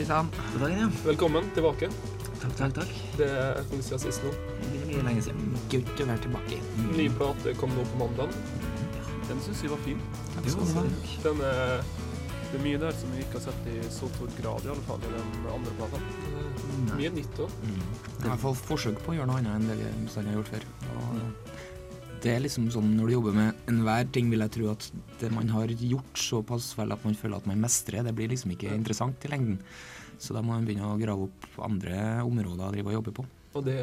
Hei. Sann. God dagen, ja. Velkommen tilbake. Takk, takk, takk. Det er hvor vi siden sist nå. Det blir lenge siden. Godt å være tilbake. Ny plate kom nå på mandag. Den syns vi var fin. Ha. Den er Det er mye der som vi ikke har sett i så stor grad, i alle fall i den andre plata. Mye nytt òg. Mm. Det er i hvert fall forsøk på å gjøre noe annet enn det vi bestandig har gjort før. Det er liksom sånn når du jobber med enhver ting, vil jeg tro at det man har gjort såpass vel at man føler at man mestrer, det blir liksom ikke interessant i lengden. Så da må man begynne å grave opp andre områder å drive og jobbe på. Og det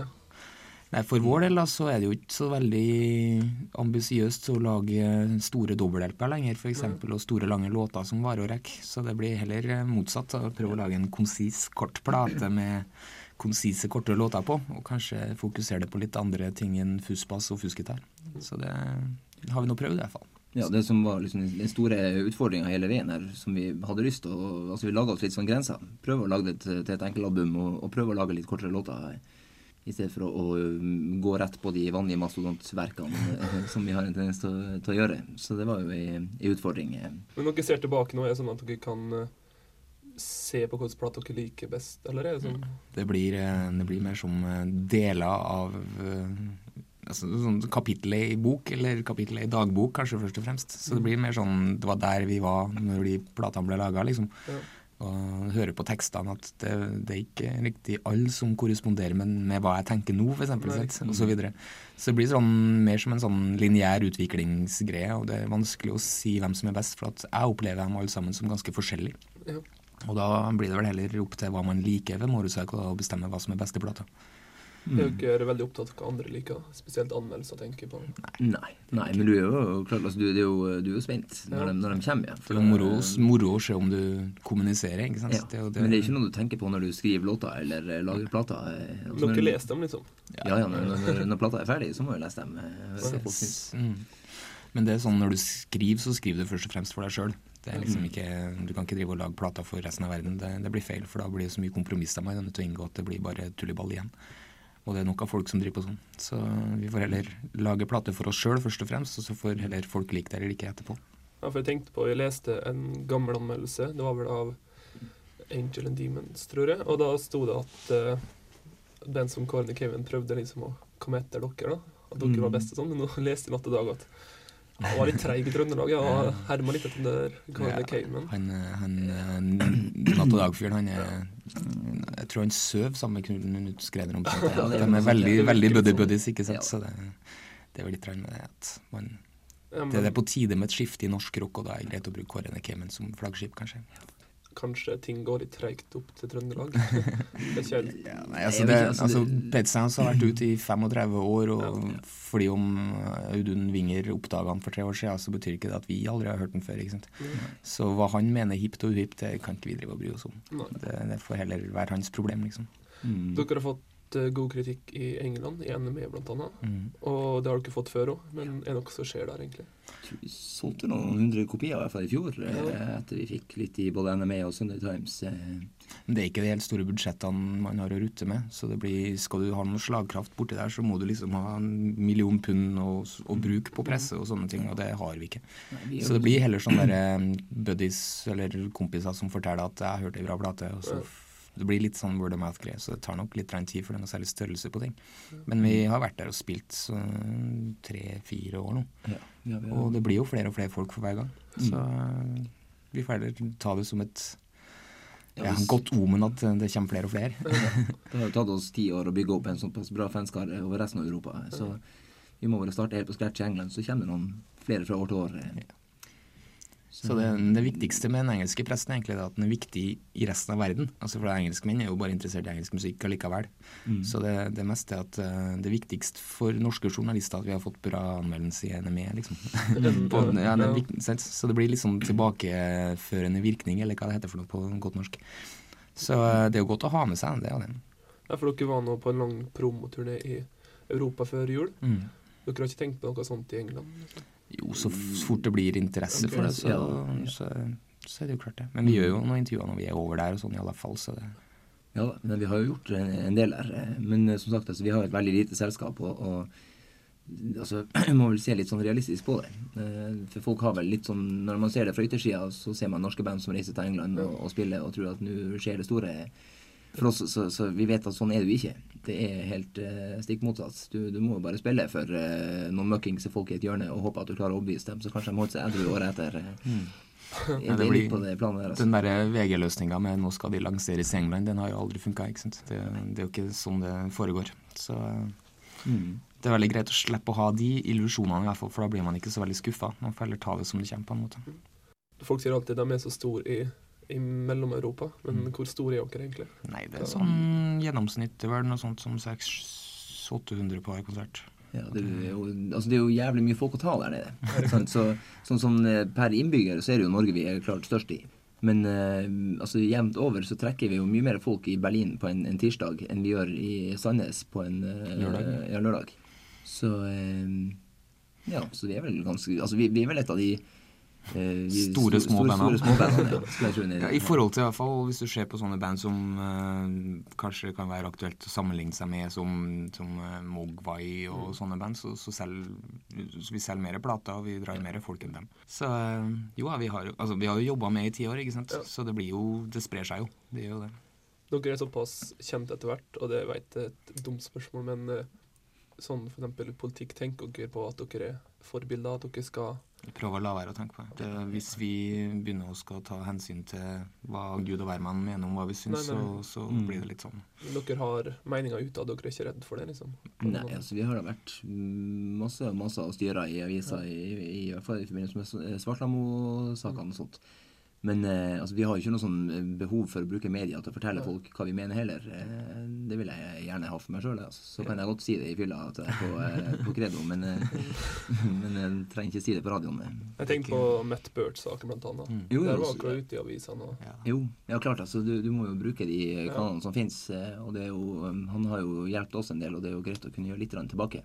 Nei, For vår del da, så er det jo ikke så veldig ambisiøst å lage store dobbel-LP-er lenger, f.eks., og store, lange låter som varer og rekker. Så det blir heller motsatt. Prøve å lage en konsis, kort plate med konsise, korte låter på, og kanskje fokusere det på litt andre ting enn fussbass og fussgitar. Så det har vi nå prøvd, i hvert fall. Ja, det som var liksom den store utfordringa hele veien her, som vi hadde lyst til å Altså, vi laga oss litt sånn grenser. Prøve å lage det til, et enkeltalbum, og, og prøve å lage litt kortere låter. I stedet for å, å um, gå rett på de vanlige mastodontverkene eh, som vi har en tendens til, til å gjøre. Så det var jo ei, ei utfordring. eh. Men når dere ser tilbake nå, er det sånn at dere kan eh, se på hvilken plate dere liker best? Eller er det sånn Det blir, eh, det blir mer som eh, deler av eh, altså, sånn kapitlet i bok, eller kapitlet i dagbok, kanskje først og fremst. Så det blir mer sånn Det var der vi var når de platene ble laga, liksom. Ja. Og høre på tekstene at det, det er ikke riktig alle som korresponderer med, med hva jeg tenker nå, f.eks. Og så videre. Så det blir sånn, mer som en sånn lineær utviklingsgreie, og det er vanskelig å si hvem som er best, for jeg opplever dem alle sammen som ganske forskjellige. Ja. Og da blir det vel heller opp til hva man liker ved Motorcycle, og bestemme hva som er beste plata. Er dere veldig opptatt av hva andre liker? Spesielt anmeldelser, tenker jeg på. Nei, nei, men du er jo klart, altså, du, det er jo, du er jo spent når, Ja. de, når de kommer. Ja. Det er moro, å se om du kommuniserer, ikke sant. Ja, Det det, Men det er ikke noe du tenker på når du skriver låter eller eh, lager plater. eh, altså, Dere når- leser dem, liksom? Ja, ja, når, når, når plata er ferdig, så må vi lese dem. eh. Mm. Men det er sånn når du skriver, så skriver du først og fremst for deg sjøl. Det er liksom Mm. ikke, du kan ikke drive og lage plater for resten av verden. Det, det blir feil, for da blir det så mye kompromisser man er nødt til å inngå at det blir bare tulleball igjen. Og det er nok av folk som driver på sånn. Så vi får heller lage plater for oss sjøl først og fremst, og så får heller folk like det eller ikke etterpå. Ja, for jeg tenkte på, jeg leste en gammel anmeldelse, det var vel av Angel and Demons, tror jeg, og da sto det at uh, den som Kåren og Kevin prøvde liksom å komme etter dere, da, at dere var best og sånn, men nå leste jeg natt og dag at han var litt treig i Trøndelag, ja, og herma litt etter der Ja, Cayman. Kevin. Han, han eh, Natt og dag-fyren, han er Jeg tror han søv sammen med Knut det. Ja, De er veldig, veldig buddy-buddies, ikke sant. Så det, det er vel litt med det at man Det er på tide med et skifte i norsk rock, og da er det greit å bruke Kåren Cayman som flaggskip, kanskje. Kanskje ting går litt treigt opp til Trøndelag. helt Ja, nei, altså, det, altså, altså Pet Sounds har vært ute i 35 år, og Ja. fordi om uh, Audun Winger oppdaga han for tre år siden, så betyr ikke det at vi aldri har hørt den før. ikke sant? Så hva han mener hipt og uhipt, det kan ikke vi drive og bry oss om. Det, det får heller være hans problem, liksom. Mm. Dere har fått eh, god kritikk i England, i NME blant annet. Mm. Og det har du ikke fått før òg, men er det noe som skjer der, egentlig? vi solgte noen hundre kopier i hvert fall i fjor, eh, Ja. etter vi fikk litt i både NME og Sunday Times. eh. Men det er ikke de helt store budsjettene man har å rutte med. Så det blir, skal du ha noe slagkraft borti der, så må du liksom ha en million pund å, å bruke på presse og sånne ting, og det har vi ikke. Nei, vi Så det blir heller sånne der buddies eller kompiser som forteller at 'jeg hørte ei bra plate', og så det blir litt sånn word of mouth-greie, så det tar nok litt tid for det er noe særlig størrelse på ting. Men vi har vært der og spilt tre-fire år nå, ja, ja, og det blir jo flere og flere folk for hver gang. Så eh, vi får heller ta det som et Ja, ja, hvis- godt omen at det kommer flere og flere. Det har jo tatt oss ti år å bygge opp en såpass bra fanskare over resten av Europa. Så vi må vel starte helt på scratch i England, så kommer det noen flere fra år til år. eh. Så det, det viktigste med den engelske presten egentlig er at den er viktig i resten av verden. Altså for Engelskmenn er jo bare interessert i engelsk musikk allikevel. Mm. Så det, det meste er at eh, det er viktigst for norske journalister at vi har fått bra anmeldelse i NME. liksom. På, ja, det. Så det blir liksom tilbakeførende virkning, eller hva det heter for noe på godt norsk. Så eh, det er jo godt å ha med seg det. det. Ja, for dere var nå på en lang promoturné i Europa før jul. Mm. Dere har ikke tenkt på noe sånt i England? Liksom. Jo, så fort det blir interesse for det, så, så, så er det jo klart det. Men vi gjør jo noen intervjuer når vi er over der og sånn i alle fall, så det Ja men vi har jo gjort en, en del der. eh, Men eh, som sagt, altså, vi har et veldig lite selskap, og, og Altså, må vel se litt sånn realistisk på det. Eh, For folk har vel litt sånn Når man ser det fra yttersida, så ser man norske band som reiser til England og, og spiller og tror at nå skjer det store. For oss, så, så vi vet at sånn er det jo ikke. Det er helt uh, stikk motsatt. Du, du må jo bare spille for uh, noen møkkings folk i et hjørne og håpe at du klarer å overbevise dem, så kanskje de holder seg edru året etter. Mm. Ja, det blir- på det der, altså. Den der VG-løsninga med 'nå skal de lanseres i England', den har jo aldri funka. Det, det er jo ikke sånn det foregår. Så Mm. det er veldig greit å slippe å ha de illusjonene, i hvert fall, for da blir man ikke så veldig skuffa. Man får heller ta det som det kommer, på en måte. Folk sier alltid at de er så store i, i Mellom-Europa, men Mm. hvor store er dere egentlig? Nei, det er sånn gjennomsnitt det er vel noe sånt som 600-800 på en konsert. Ja, det er, jo, altså det er jo jævlig mye folk å ta der nede. Sant? Så, sånn som eh, per innbygger så er det jo Norge vi er klart størst i. Men eh, altså jevnt over så trekker vi jo mye mer folk i Berlin på en, en tirsdag enn vi gjør i Sandnes på en eh, Lørdag. Ja, lørdag. Så eh, ja, så vi er vel ganske Altså vi, vi er vel et av de eh, de Store, små store, store små band. Ja, nedi Ja. I forhold til i hvert fall hvis du ser på sånne band som eh, kanskje kan være aktuelt å sammenligne seg med, som, som eh, Mogwai og sånne band, så, så, selv, så vi selger mer plater, og vi drar mer folk enn dem. Så eh, jo, ja, vi har, altså, vi har jo jobba med i ti år, ikke sant? Ja. så det blir jo Det sprer seg jo. Det gjør jo det. Dere er såpass kjent etter hvert, og det jeg er et dumt spørsmål, men sånn for eksempel politikk, tenker dere på at dere er forbilder, at dere skal Prøve å la være å tenke på det. Hvis vi begynner å skal ta hensyn til hva Gud og hvermann mener om hva vi syns, Nei, nei. så, så Mm. blir det litt sånn. Dere har meninger utad, og dere er ikke redd for det, liksom? Nei, altså vi har da vært masse masse å styre i aviser, i, i, i hvert fall i forbindelse med S- Svartlamoe-sakene og sånt. Men eh, altså, vi har jo ikke noe sånn eh, behov for å bruke media til å fortelle folk hva vi mener heller. Eh, det vil jeg gjerne ha for meg sjøl. Altså. Så kan jeg godt si det i fylla at jeg er på, eh, på Credo, men, eh, men jeg trenger ikke si det på radioen. eh. Jeg tenker på Matt Burt-saken, blant annet. Mm. Jo, Der var akkurat ute i avisene og Ja. Jo, ja klart. altså Du, du må jo bruke de Ja. kanalene som fins. Og det er jo, han har jo hjulpet oss en del, og det er jo greit å kunne gjøre litt tilbake.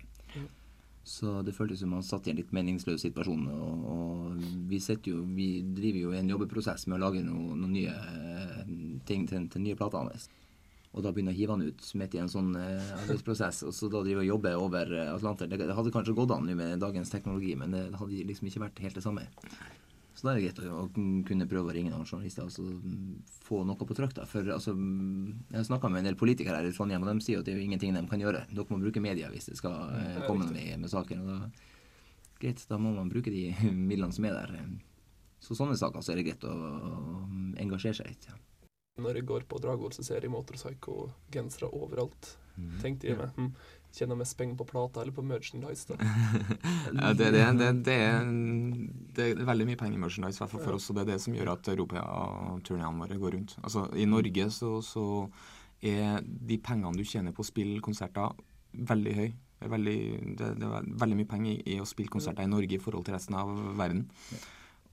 Så det føltes som man satt i en litt meningsløs situasjon. Og, og vi, jo, vi driver jo en jobbeprosess med å lage noen noe nye eh, ting til, til nye plater hans. Og da begynner å hive han ut midt i en sånn eh, arbeidsprosess, og så da han og jobbe over Atlanteren. Atlanter. Det, det hadde kanskje gått an med dagens teknologi, men det hadde liksom ikke vært helt det samme. Så da er det greit å, kunne prøve å ringe noen journalister og så mm, få noe på trykk. da. For altså, mm, Jeg har snakka med en del politikere her i Trondheim, og de sier at det er jo ingenting de kan gjøre. Dere må bruke media hvis det skal eh, komme med, med saken. og da, Greit, da må man bruke de midlene som er der. Så sånne saker så er det greit å, å engasjere seg litt. Ja. Når jeg går på Dragvoll, så ser jeg Motorpsycho-gensere overalt. Mm. Tenkte jeg meg Tjener mest penger på plata eller på merchandise, da? Ja, det, det, det, det, er, det er veldig mye penger i merchandise, fall for oss, og det er det som gjør at europaturneene våre går rundt. Altså, I Norge så, så er de pengene du tjener på å spille konserter, veldig høy. Det er veldig, det, er veldig mye penger i, i å spille konserter i Norge i forhold til resten av verden.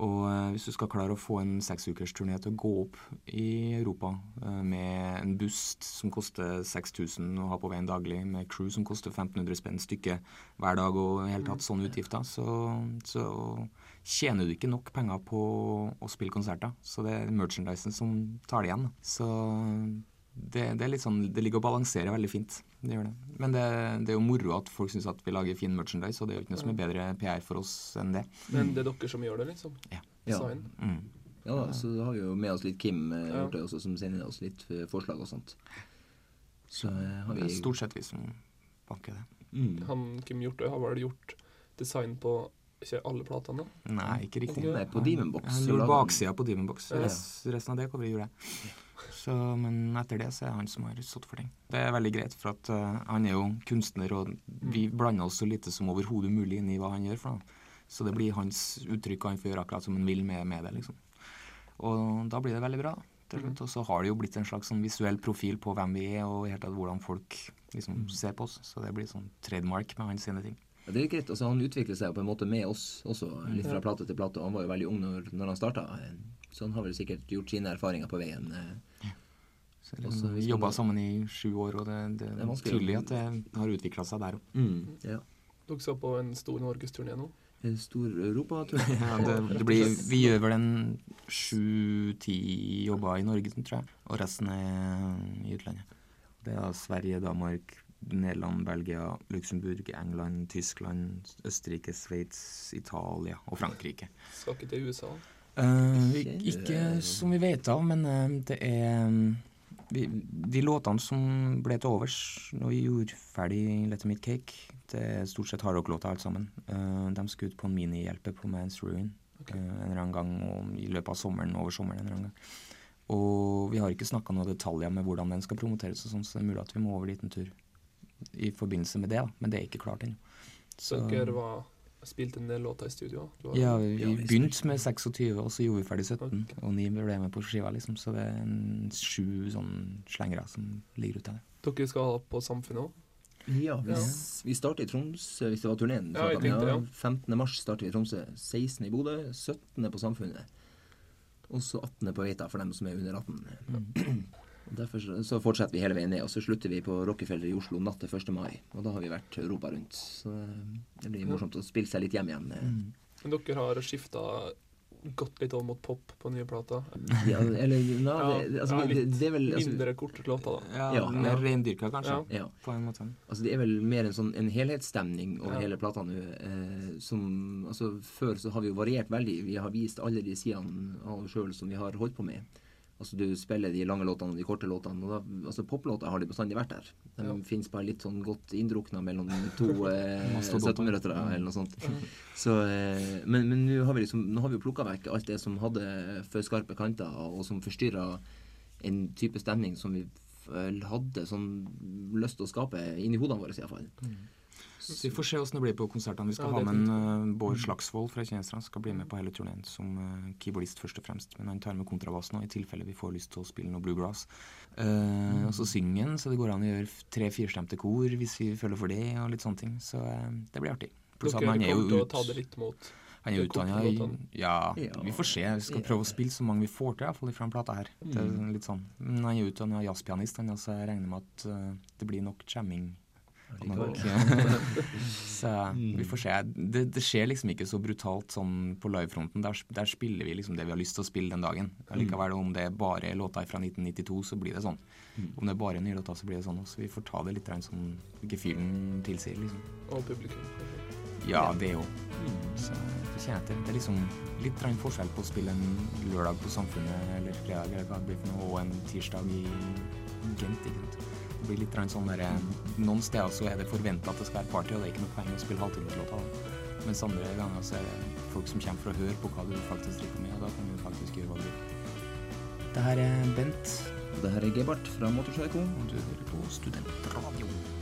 Og eh, hvis du skal klare å få en seksukersturné til å gå opp i Europa eh, med en bust som koster 6000 å ha på veien daglig, med crew som koster 1500 spenn stykket hver dag og i hele tatt sånne utgifter, så, så tjener du ikke nok penger på å spille konserter. Så det er merchandisen som tar det igjen. Så det, det sånn, det ligger og balanserer veldig fint. Det gjør det. Men det, det er jo moro at folk syns at vi lager fin merchandise, og det er jo ikke noe som er bedre PR for oss enn det. Men det er dere som gjør det, liksom? Ja. Ja. Mm. Ja, da, så har vi jo med oss litt Kim eh, Ja. også, som sender oss litt eh, forslag og sånt. Så har vi Det er stort sett vi som banker det. mm. Han Kim Hjortøy har vel gjort design på ikke alle platene? da? Nei, ikke riktig. Det er på Demonbox Han gjorde baksida på Demonbox. Ja. Rest, resten av det kommer i jula. Så, men etter det så er det han som har stått for ting. Det er veldig greit, for at uh, han er jo kunstner, og vi blander oss så lite som overhodet mulig inn i hva han gjør. for noe. Så det blir hans uttrykk, og han får gjøre akkurat som han vil med, med det. liksom. Og da blir det veldig bra. til slutt. Og så har det jo blitt en slags sånn visuell profil på hvem vi er, og helt hvordan folk liksom ser på oss. Så det blir sånn trademark med hans sine ting. Ja, det er greit. Altså, han utvikler seg på en måte med oss også, litt fra plate til plate. Han var jo veldig ung når, når han starta, så han har vel sikkert gjort sine erfaringer på veien. eh. Også vi jobba sammen i sju år, og det, det, Det er tydelig at det har utvikla seg der òg. Ja. Dere skal på en stor norgesturné nå. En Stor europatur. Ja, det, det blir, vi gjør vel en sju-ti jobber i Norge, tror jeg. Og resten er i utlandet. Det er Sverige, Danmark, Nederland, Belgia, Luxembourg, England, Tyskland, Østerrike, Sveits, Italia og Frankrike. Skal ikke til USA. Uh, ikke som vi vet av, men uh, det er mm, vi, De låtene som ble til overs når vi gjorde ferdig Let Me Eat Cake, det er stort sett hardrock-låter alt sammen. Uh, de skulle ut på en minihjelpe på Man's Ruin okay. eh, en eller annen gang og i løpet av sommeren, over sommeren en eller annen gang. Og vi har ikke snakka noen detaljer med hvordan den skal promoteres, og sånn, så det er mulig at vi må over dit en tur i forbindelse med det, da. men det er ikke klart ennå. Så dere var, spilt en del låter i studio? Var- Ja, vi, Ja, vi begynte med 26, og så gjorde vi ferdig 17. Okay. Og 9 ble med på skiva, liksom. Så det er en sju sånn slengere som ligger ute der. Dere skal ha på Samfunnet òg? Ja, vi, vi starter i Tromsø, hvis det var turneen. Ja, jeg tenkte ja. 15. mars starter vi i Tromsø. 16. i Bodø. 17. på Samfunnet. Og så 18. på Veita for dem som er under 18. Og Derfor så, fortsetter vi hele veien ned, og så slutter vi på Rockefeller i Oslo natt til 1. mai. Og da har vi vært Europa rundt. Så eh, det blir morsomt å spille seg litt hjem igjen. Mm. Men dere har skifta gått litt over mot pop på nye plater? Ja, eller na, Ja, det, altså, ja, det, det er vel altså, Mindre korte låter, da. Ja, Ja. mer reindyrka, kanskje. Ja. ja. På en måte. Altså Det er vel mer en sånn en helhetsstemning over Ja. hele plata nå. Eh, som altså Før så har vi jo variert veldig. Vi har vist alle de sidene av oss sjøl som vi har holdt på med. Altså Du spiller de lange låtene og de korte låtene. Og da, altså Poplåter har de bestandig vært der. De Ja. finnes bare litt sånn godt inndrukna mellom to eh, 17-røttere eller noe sånt. Så, eh, men men nå har vi liksom Nå har vi jo plukka vekk alt det som hadde for skarpe kanter, og som forstyrra en type stemning som vi hadde sånn lyst til å skape inni hodene våre, iallfall. Så vi får se åssen det blir på konsertene. Vi skal Ja, ha med en uh, Bård Slagsvold fra Kineserne. Skal bli med på hele turneen som uh, keyboardist først og fremst. Men han tar med kontrabass nå, i tilfelle vi får lyst til å spille noe bluegrass. Eh, Og så synger han, så det går an å gjøre tre-firstemte kor hvis vi føler for det, og litt sånne ting. Så det blir artig. Pluss at han er jo å ta det ut, litt mot han er utdanna ja, Ja. vi får se. Vi skal prøve å spille så mange vi får til, iallfall fra den plata her. Det er litt sånn. Men han er utdanna jazzpianist, han, så jeg regner med at det blir nok jamming. så vi får se. Det, det skjer liksom ikke så brutalt sånn på livefronten. Der, der spiller vi liksom det vi har lyst til å spille den dagen. Allikevel, om det er bare låter fra 1992, så blir det sånn. Om det er bare nye låter, så blir det sånn. Så vi får ta det litt sånn ikke fyren tilsier, liksom. og publikum. Ja, det òg. Så det kjenner jeg til. Det er liksom litt forskjell på å spille en lørdag på Samfunnet eller fredag eller hva det blir for noe, og en tirsdag i Gent. ikke sant? Det blir litt sånn der, Noen steder så er det forventa at det skal være party, og det er ikke noe poeng å spille halvtimeslåta. Mens andre ganger så er det folk som kommer for å høre på hva du faktisk driver med, og da kan du faktisk gjøre hva du vil. Det her er Bent, Det her er Gebart fra Motorpsycho. og du hører på Student.